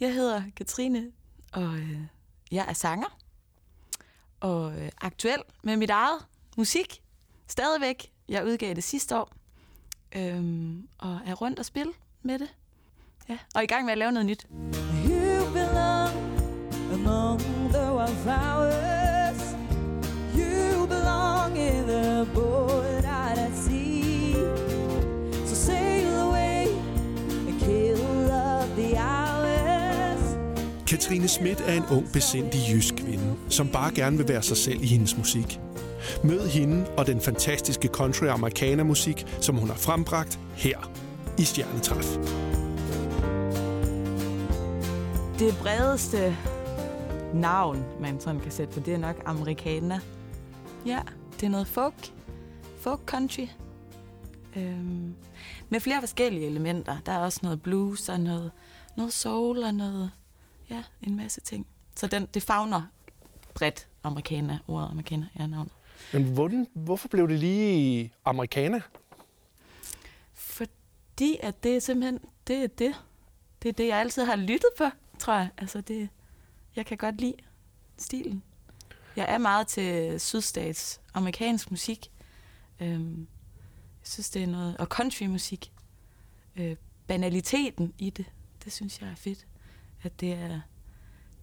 Jeg hedder Katrine, og øh, jeg er sanger. Og øh, aktuel med mit eget musik. Stadigvæk. Jeg udgav det sidste år. Øhm, og er rundt og spille med det. Ja, og i gang med at lave noget nyt. You belong among the wildflowers. Katrine Schmidt er en ung, besindig jysk kvinde, som bare gerne vil være sig selv i hendes musik. Mød hende og den fantastiske country amerikaner musik, som hun har frembragt her i Stjernetræf. Det bredeste navn, man sådan kan sætte på, det er nok amerikaner. Ja, det er noget folk. Folk country. Øhm, med flere forskellige elementer. Der er også noget blues og noget, noget soul og noget... Ja, en masse ting. Så den, det fagner bredt amerikaner, ordet amerikaner er navnet. Men hvordan, hvorfor blev det lige amerikaner? Fordi at det er simpelthen, det er det. Det er det, jeg altid har lyttet på, tror jeg. Altså det, jeg kan godt lide stilen. Jeg er meget til sydstats amerikansk musik. Øhm, jeg synes, det er noget... Og countrymusik. Øh, banaliteten i det, det synes jeg er fedt. At det er,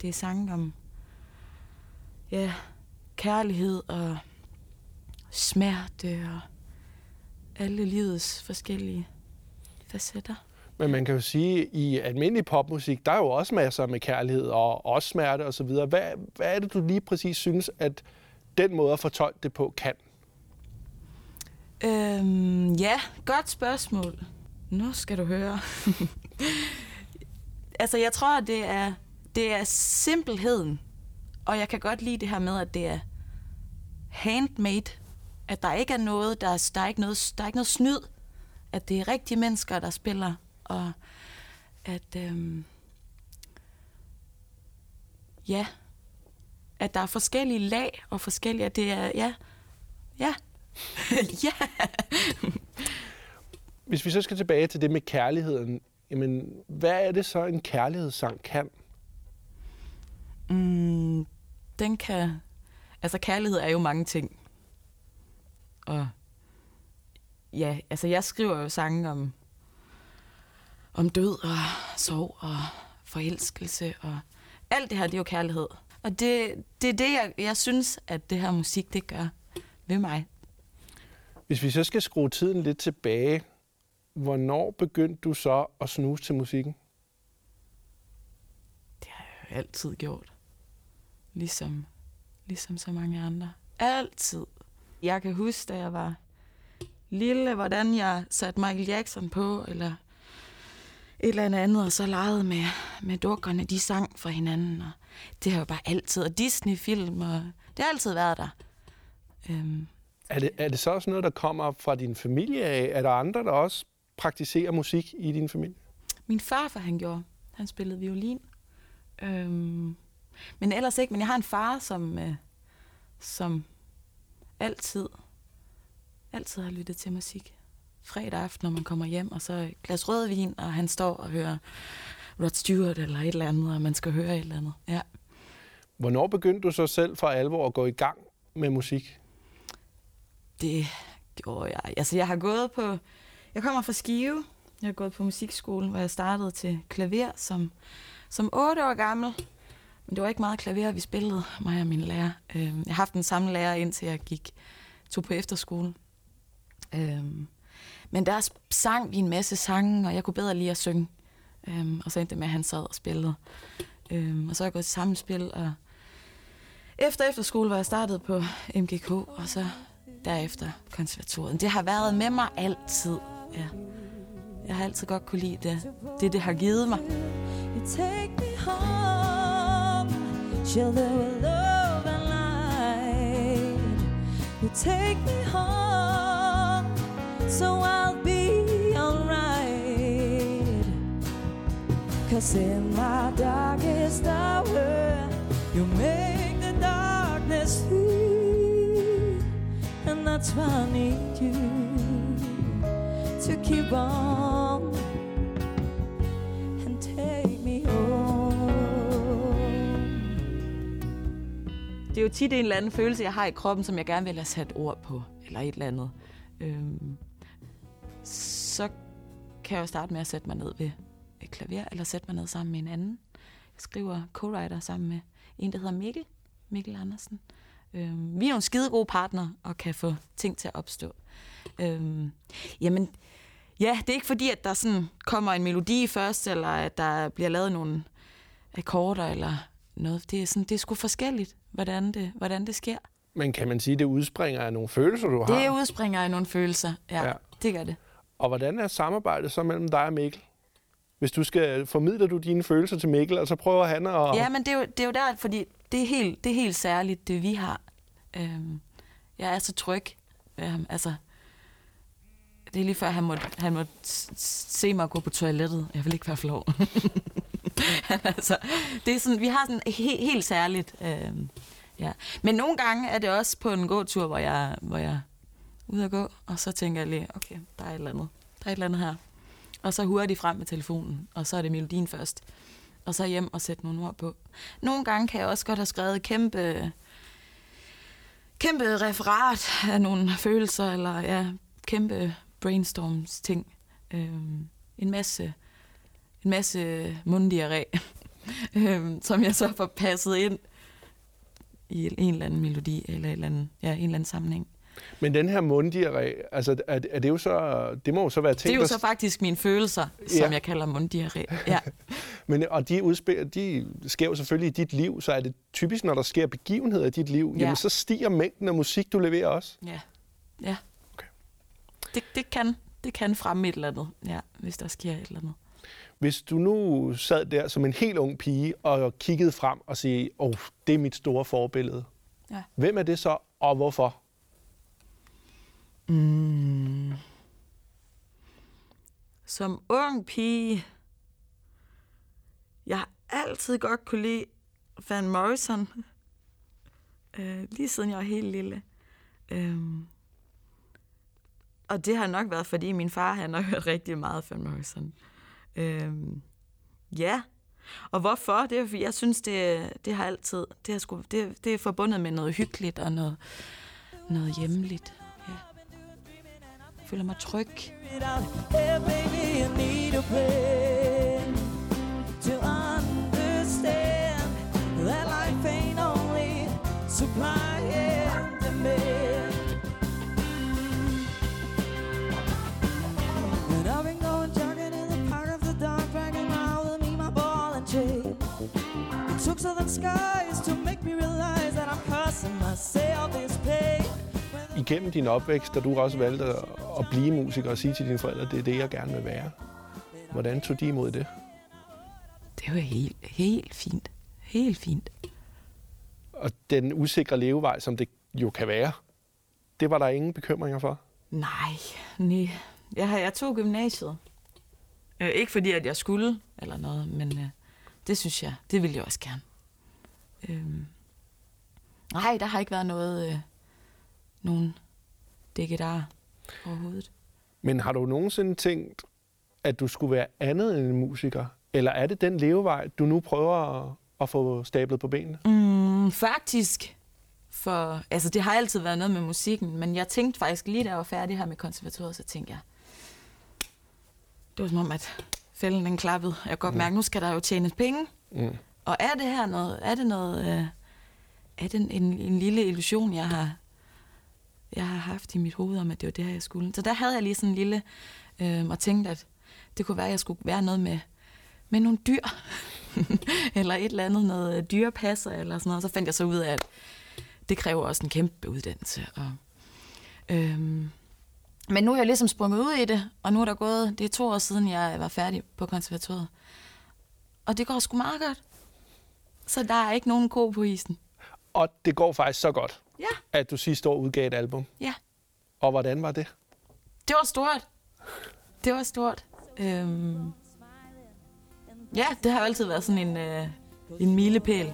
det er sange om ja, kærlighed og smerte og alle livets forskellige facetter. Men man kan jo sige, at i almindelig popmusik, der er jo også masser med kærlighed og også smerte osv. Hvad, hvad er det, du lige præcis synes, at den måde at fortolke det på kan? Øhm, ja, godt spørgsmål. Nu skal du høre. altså, jeg tror, det er, det er simpelheden. Og jeg kan godt lide det her med, at det er handmade. At der ikke er noget, der er, der er, ikke, noget, der er ikke noget snyd. At det er rigtige mennesker, der spiller. Og at... Øhm, ja. At der er forskellige lag og forskellige... Det er... Ja. Ja. ja. Hvis vi så skal tilbage til det med kærligheden, jamen, hvad er det så, en kærlighedssang kan? Mm, den kan... Altså, kærlighed er jo mange ting. Og ja, altså, jeg skriver jo sange om, om død og sorg og forelskelse og alt det her, det er jo kærlighed. Og det, det er det, jeg, jeg synes, at det her musik, det gør ved mig. Hvis vi så skal skrue tiden lidt tilbage, hvornår begyndte du så at snuse til musikken? Det har jeg jo altid gjort. Ligesom, ligesom så mange andre. Altid. Jeg kan huske, da jeg var lille, hvordan jeg satte Michael Jackson på, eller et eller andet, og så legede med, med dukkerne, de sang for hinanden, og det har jo bare altid, og Disney-film, og det har altid været der. Øhm, Er det, er det så også noget, der kommer fra din familie af? Er der andre, der også praktiserer musik i din familie? Min farfar, han gjorde. Han spillede violin. Øhm, men ellers ikke. Men jeg har en far, som, øh, som altid, altid har lyttet til musik. Fredag aften, når man kommer hjem, og så et glas rødvin, og han står og hører Rod Stewart eller et eller andet, og man skal høre et eller andet. Ja. Hvornår begyndte du så selv for alvor at gå i gang med musik? Det gjorde jeg. Altså, jeg har gået på... Jeg kommer fra Skive. Jeg har gået på musikskolen, hvor jeg startede til klaver som, som 8 år gammel. Men det var ikke meget klaver, vi spillede, mig og min lærer. Øhm, jeg har haft den samme lærer, indtil jeg gik, tog på efterskole. Øhm, men der sang vi en masse sange, og jeg kunne bedre lide at synge. Øhm, og så endte det med, at han sad og spillede. Og så er jeg gået til sammenspil, og efter efterskole var jeg startet på MGK, og så derefter konservatoriet. Det har været med mig altid. Ja. Jeg har altid godt kunne lide det. Det, det har givet mig. You take me home, shelter with love and light. You take me home, so I'll be alright. Cause in my darkest hour, you make the darkness free. And that's why I need you to keep on and take me home. Det er jo tit en eller anden følelse, jeg har i kroppen, som jeg gerne vil have sat ord på, eller et eller andet. Øhm, så kan jeg jo starte med at sætte mig ned ved et klaver, eller sætte mig ned sammen med en anden. Jeg skriver co-writer sammen med en, der hedder Mikkel, Mikkel Andersen. Øhm, vi er jo en skide gode partner og kan få ting til at opstå. Øhm, jamen, ja, det er ikke fordi, at der sådan kommer en melodi først, eller at der bliver lavet nogle akkorder, eller noget. Det er, sådan, det er sgu forskelligt, hvordan det, hvordan det sker. Men kan man sige, at det udspringer af nogle følelser, du har? Det udspringer af nogle følelser, ja, Ja. det gør det. Og hvordan er samarbejdet så mellem dig og Mikkel? Hvis du skal, formidler du dine følelser til Mikkel, og så prøver han at... Ja, men det er, jo, det er jo der, fordi det er helt, det er helt særligt, det vi har. Øhm, jeg er så tryg. Øhm, altså, det er lige før, han måtte, han måtte se mig gå på toilettet. Jeg vil ikke være flov. altså, det er sådan, vi har sådan he, helt særligt. Øh, ja. Men nogle gange er det også på en gåtur, hvor jeg, hvor jeg er ude at gå, og så tænker jeg lige, okay, der er et eller andet. Der er et eller andet her. Og så hurtigt frem med telefonen, og så er det melodien først. Og så hjem og sætte nogle ord på. Nogle gange kan jeg også godt have skrevet kæmpe, kæmpe referat af nogle følelser, eller ja, kæmpe brainstorms ting. Øhm, en masse, en masse munddiarré, øhm, som jeg så får passet ind i en eller anden melodi, eller, et eller anden, ja, en eller anden sammenhæng. Men den her munddiarré, altså er, er det jo så... Det må jo så være ting, Det er jo så faktisk mine følelser, som Ja. jeg kalder munddiarré. Ja. Men, og de, udspil, de sker jo selvfølgelig i dit liv, så er det typisk, når der sker begivenheder i dit liv, Ja. jamen så stiger mængden af musik, du leverer også. Ja. Ja. Det, det, kan, det kan fremme et eller andet, ja, hvis der sker et eller andet. Hvis du nu sad der som en helt ung pige og kiggede frem og sagde, åh, oh, det er mit store forbillede. Ja. Hvem er det så, og hvorfor? Mm. Som ung pige, jeg har altid godt kunne lide Van Morrison. Øh, lige siden jeg var helt lille. Øhm. Og det har nok været, fordi min far han har hørt rigtig meget Van Morrison. Øhm. Ja. Og hvorfor? Det er fordi, jeg synes, det, det har altid, det har sgu, det, det er forbundet med noget hyggeligt og noget, noget hjemligt. Ja. Jeg føler mig tryg. it Igennem din opvækst, da du også valgte at, blive musiker og sige til dine forældre, det er det, jeg gerne vil være. Hvordan tog de imod det? Det var helt, helt fint. Helt fint. Og den usikre levevej, som det jo kan være, det var der ingen bekymringer for. Nej, nej. Jeg, har- jeg tog gymnasiet. Øh, ikke fordi, at jeg skulle, eller noget, men øh, det synes jeg, det ville jeg også gerne. Øhm. Nej, der har ikke været noget, øh, nogen dække der overhovedet. Men har du nogensinde tænkt, at du skulle være andet end en musiker? Eller er det den levevej, du nu prøver at, at få stablet på benene? Mm, faktisk. For, altså, det har altid været noget med musikken, men jeg tænkte faktisk lige da jeg var færdig her med konservatoriet, så tænkte jeg, det var som om, at fælden den klappede. Jeg kan godt mærke, nu skal der jo tjenes penge. Mm. Og er det her noget, er det noget, øh, er det en, en lille illusion, jeg har, jeg har haft i mit hoved om, at det var det her, jeg skulle. Så der havde jeg lige sådan en lille, øh, og tænkte, at det kunne være, at jeg skulle være noget med, med nogle dyr. eller et eller andet, noget øh, dyrepasser eller sådan noget. Så fandt jeg så ud af, at det kræver også en kæmpe uddannelse. Og, øhm, men nu er jeg ligesom sprunget ud i det, og nu er der gået, det er to år siden, jeg var færdig på konservatoriet. Og det går sgu meget godt. Så der er ikke nogen ko på isen. Og det går faktisk så godt, Ja, at du sidste år udgav et album. ja. Og hvordan var det? Det var stort. Det var stort. Øhm, ja, det har altid været sådan en, øh, en milepæl.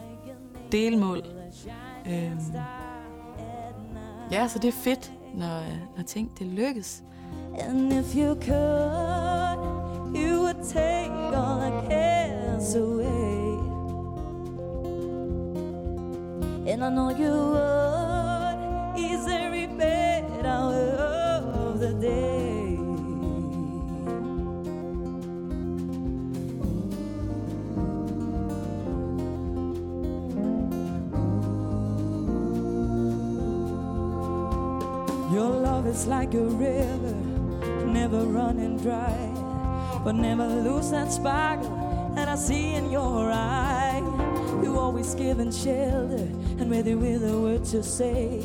Delmål. Øhm, ja, så det er fedt, når, når ting det lykkes. And if you could, you would take all the cares away. And I know you would ease every bit out of the day. Your love is like a river, never running dry, but never lose that sparkle that I see in your eye. You always giving shelter and ready with a word to say,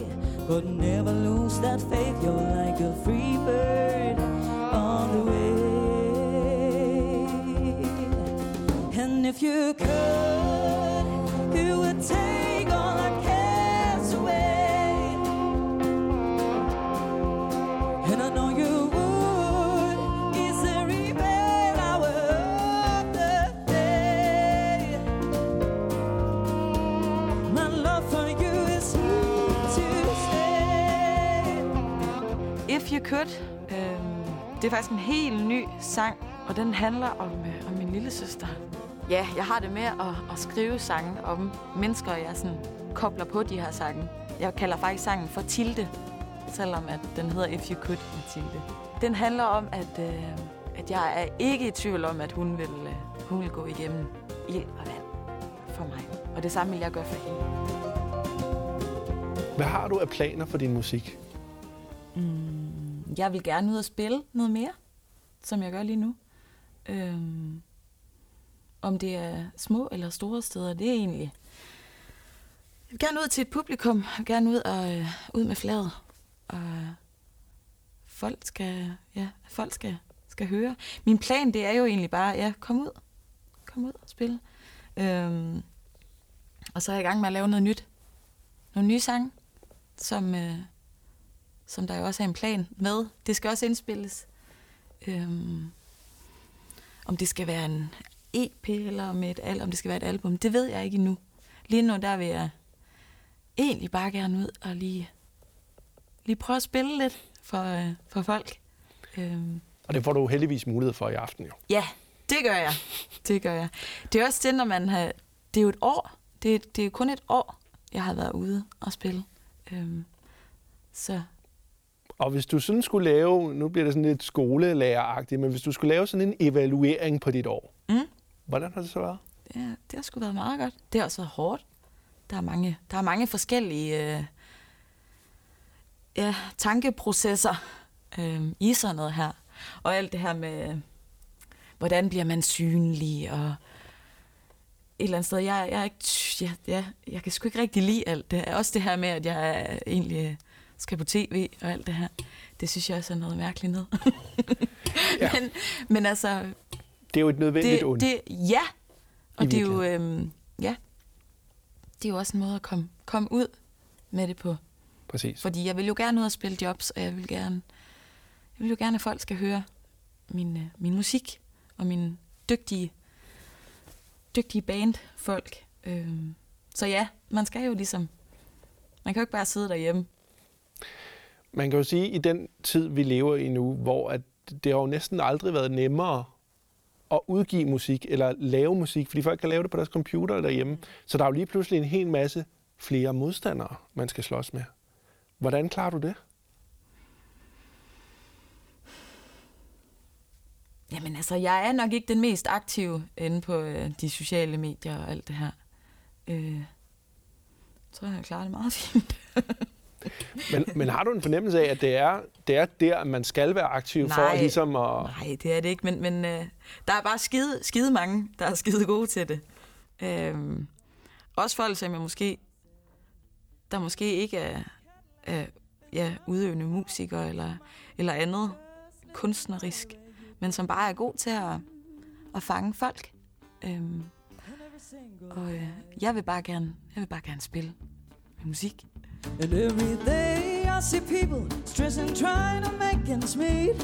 but never lose that faith. You're like a free bird on the way. And if you could, you would take Could. Øhm, det er faktisk en helt ny sang, og den handler om, øh, om min lille søster. Ja, jeg har det med at, at skrive sange om mennesker, jeg sådan kobler på de her sange. Jeg kalder faktisk sangen for Tilde, selvom at den hedder If You Could med Tilde. Den handler om, at, øh, at jeg er ikke i tvivl om, at hun vil, øh, hun vil gå igennem ild og vand for mig. Og det samme vil jeg gøre for hende. Hvad har du af planer for din musik? Jeg vil gerne ud og spille noget mere, som jeg gør lige nu. Øhm, om det er små eller store steder, det er egentlig... Jeg vil gerne ud til et publikum. Jeg vil gerne ud og øh, ud med flaget. Og folk skal, ja, folk skal, skal høre. Min plan, det er jo egentlig bare, ja, kom ud. Kom ud og spille. Øhm, og så er jeg i gang med at lave noget nyt. Nogle nye sange, som, øh, som der jo også er en plan med. Det skal også indspilles. Øhm, om det skal være en EP, eller om, et, om det skal være et album, det ved jeg ikke endnu. Lige nu, der vil jeg egentlig bare gerne ud og lige, lige prøve at spille lidt for, øh, for folk. Øhm, Og det får du heldigvis mulighed for i aften jo. Ja, det gør jeg. Det gør jeg. Det er også det, når man har... Det er jo et år. Det er, det er kun et år, jeg har været ude og spille. Øhm, så Og hvis du sådan skulle lave, nu bliver det sådan lidt skolelæreragtigt, men hvis du skulle lave sådan en evaluering på dit år, Mm. hvordan har det så været? det, er- det har sgu været meget godt. Det har også været hårdt. Der er mange, der er mange forskellige øh, ja, tankeprocesser øh, i sådan noget her. Og alt det her med, hvordan bliver man synlig, og et eller andet sted, jeg, jeg er ikke, ja, ja, jeg kan sgu ikke rigtig lide alt det. Også det her med, at jeg egentlig skal på tv og alt det her. Det synes jeg også er noget mærkeligt noget. Ja. men, men altså, Det er jo et nødvendigt ondt. det, ja, og det er jo, øhm, ja, det er jo også en måde at komme, komme ud med det på. Præcis. Fordi jeg vil jo gerne ud og spille jobs, og jeg vil gerne, jeg vil jo gerne, at folk skal høre min, øh, min musik og min dygtige, dygtige bandfolk. Øhm, så ja, man skal jo ligesom, man kan jo ikke bare sidde derhjemme. Man kan jo sige, at i den tid, vi lever i nu, hvor at det har jo næsten aldrig været nemmere at udgive musik eller lave musik, fordi folk kan lave det på deres computer derhjemme. Så der er jo lige pludselig en hel masse flere modstandere, man skal slås med. Hvordan klarer du det? Jamen altså, jeg er nok ikke den mest aktive inde på øh, de sociale medier og alt det her. Øh, jeg tror, jeg klarer det meget fint. Men, men har du en fornemmelse af, at det er, det er der, man skal være aktiv for Nej. ligesom at... Nej, det er det ikke, men, men øh, der er bare skide, skide mange, der er skide gode til det. Øhm, også folk, som jeg måske, der måske ikke er, er ja, udøvende musikere eller, eller andet kunstnerisk, men som bare er god til at, at fange folk. Øhm, og øh, jeg vil bare gerne, jeg vil bare gerne spille med musik. And every day I see people stressing, trying to make ends meet.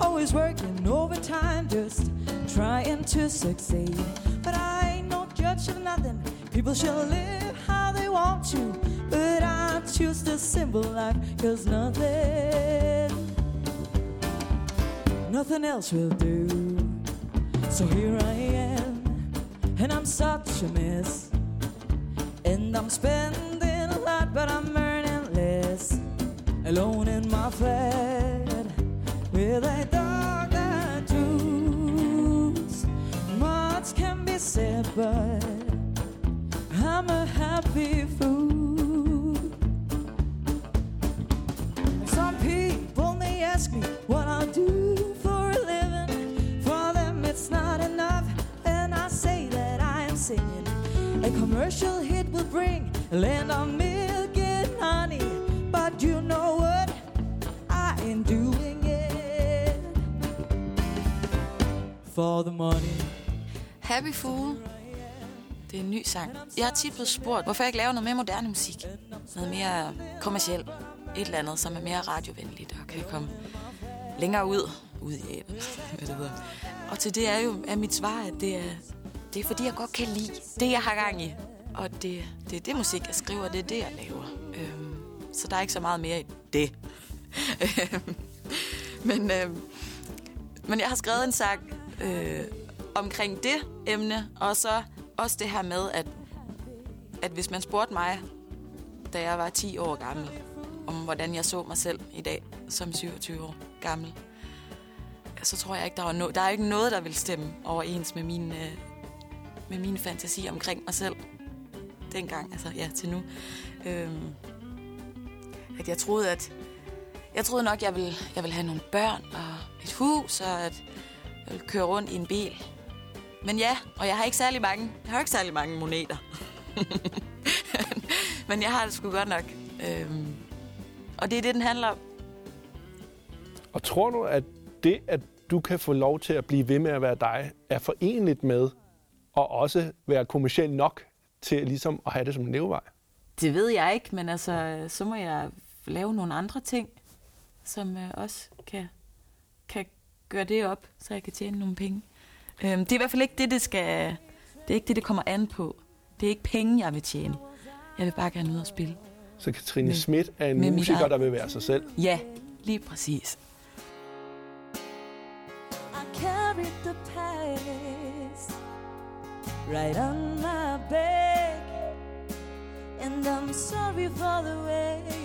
Always working overtime, just trying to succeed. But I ain't no judge of nothing. People shall live how they want to. But I choose the simple life, cause nothing, nothing else will do. So here I am, and I'm such a mess. And I'm spending but I'm earning less. Alone in my flat with a dog that chews. Much can be said, but I'm a happy fool. Some people may ask me what I do for a living. For them, it's not enough, and I say that I am singing. A commercial hit will bring land of milk in doing it for the money. Happy Fool. Det er en ny sang. Jeg har tit blevet spurgt, hvorfor jeg ikke laver noget mere moderne musik. Noget mere kommercielt. Et eller andet, som er mere radiovenligt og kan komme længere ud. Ud i æben, hvad det hedder. Og til det er jo er mit svar, at det er, det er fordi, jeg godt kan lide det, jeg har gang i. Og det, det er det musik, jeg skriver, det er det, jeg laver. Øhm, så der er ikke så meget mere i det. Øhm, men, øh, men jeg har skrevet en sang øh, omkring det emne, og så også det her med, at, at hvis man spurgte mig, da jeg var 10 år gammel, om hvordan jeg så mig selv i dag, som 27 år gammel, så tror jeg ikke, der var no- der er ikke noget, der vil stemme overens med min, øh, med min fantasi omkring mig selv dengang, altså ja, til nu. Øhm, at jeg troede, at jeg troede nok, jeg ville, jeg ville have nogle børn og et hus, og at jeg ville køre rundt i en bil. Men ja, og jeg har ikke særlig mange, jeg har ikke særlig mange moneter. Men jeg har det sgu godt nok. Øhm, og det er det, den handler om. Og tror du, at det, at du kan få lov til at blive ved med at være dig, er forenligt med at også være kommersiel nok til ligesom at have det som en levevej? Det ved jeg ikke, men altså, så må jeg lave nogle andre ting, som øh, også kan, kan gøre det op, så jeg kan tjene nogle penge. Øhm, det er i hvert fald ikke det, det skal... Det er ikke det, det kommer an på. Det er ikke penge, jeg vil tjene. Jeg vil bare gerne ud og spille. Så Katrine Med- Schmidt er en musiker, der vil være sig selv. Ja, lige præcis. I carried the past right on my back, and I'm sorry for the way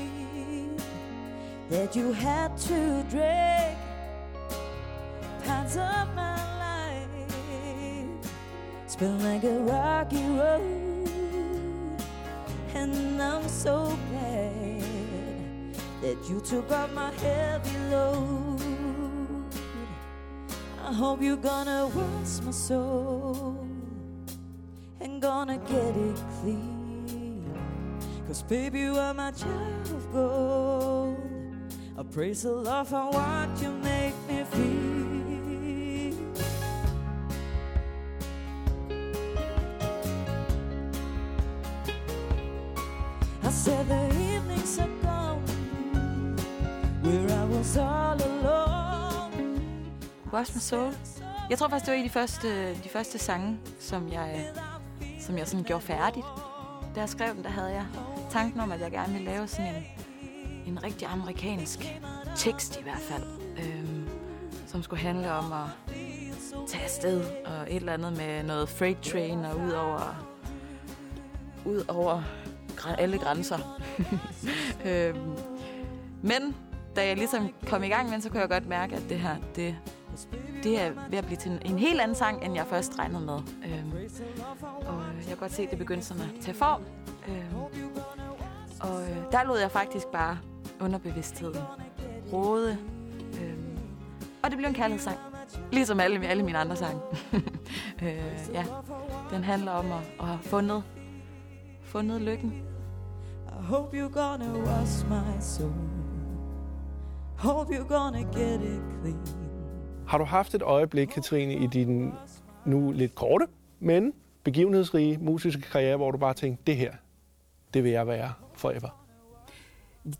that you had to drag parts of my life. It's been like a rocky road, and I'm so glad that you took off my heavy load. I hope you're gonna wash my soul and gonna get it clean. Cause baby, you are my child of gold. I praise the Lord for what you make me feel. I said the evenings are gone where I was all alone. Wash My Soul. Jeg tror faktisk, det var en af de første, de første sange, som jeg, som jeg sådan gjorde færdigt. Da jeg skrev den, der havde jeg tanken om, at jeg gerne ville lave sådan en, en rigtig amerikansk tekst i hvert fald. Øhm, som skulle handle om at tage afsted og et eller andet med noget freight train og ud over, ud over alle grænser. øhm, men da jeg ligesom kom i gang med så kunne jeg godt mærke, at det her, det, det er ved at blive til en, en helt anden sang, end jeg først regnede med. Øhm, og jeg kan godt se, at det begyndte sådan at tage form. Øhm, og øh, der lod jeg faktisk bare underbevidstheden råde. Øhm, og det blev en kærlighedssang. Ligesom alle, alle mine andre sange. øh, ja, den handler om at, at have fundet, fundet lykken. I hope you're gonna wash my soul. Hope you're gonna get it clean. Har du haft et øjeblik, Katrine, i din nu lidt korte, men begivenhedsrige musiske karriere, hvor du bare tænkte, det her, det vil jeg være forever?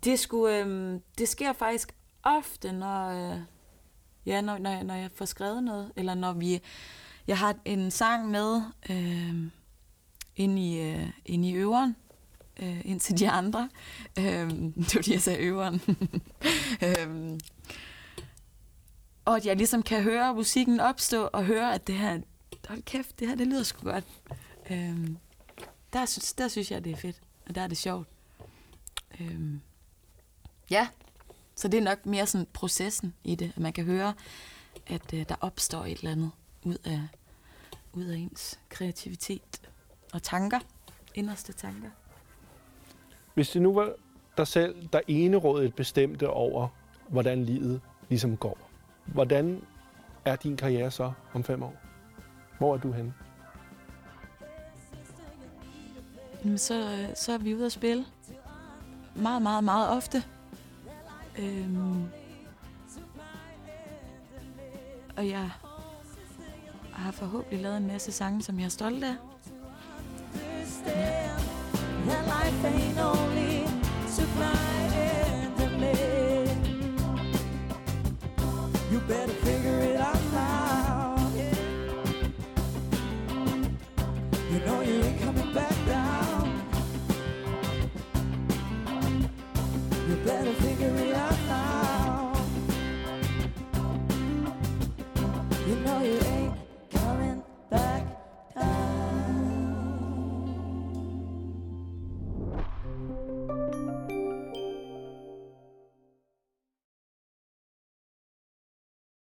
Det, skulle, øh, det sker faktisk ofte, når, øh, ja, når, når, jeg, når jeg får skrevet noget, eller når vi... Jeg har en sang med øh, ind, i, øh, ind i øveren, øh, ind til de andre. Øh, det var lige, jeg sagde øveren. øh, og at jeg ligesom kan høre musikken opstå, og høre, at det her, hold kæft, det her, det lyder sgu godt. Øh, der, synes, der synes jeg, det er fedt, og der er det sjovt. Øh, ja, så det er nok mere sådan processen i det, at man kan høre, at øh, der opstår et eller andet ud af, ud af ens kreativitet og tanker, inderste tanker. Hvis det nu var dig selv, der enerådet bestemte over, hvordan livet ligesom går, hvordan er din karriere så om fem år? Hvor er du henne? Jamen, så, øh, så er vi ude at spille. Meget, meget, meget ofte. Øhm, og jeg har forhåbentlig lavet en masse sange, som jeg er stolt af. You better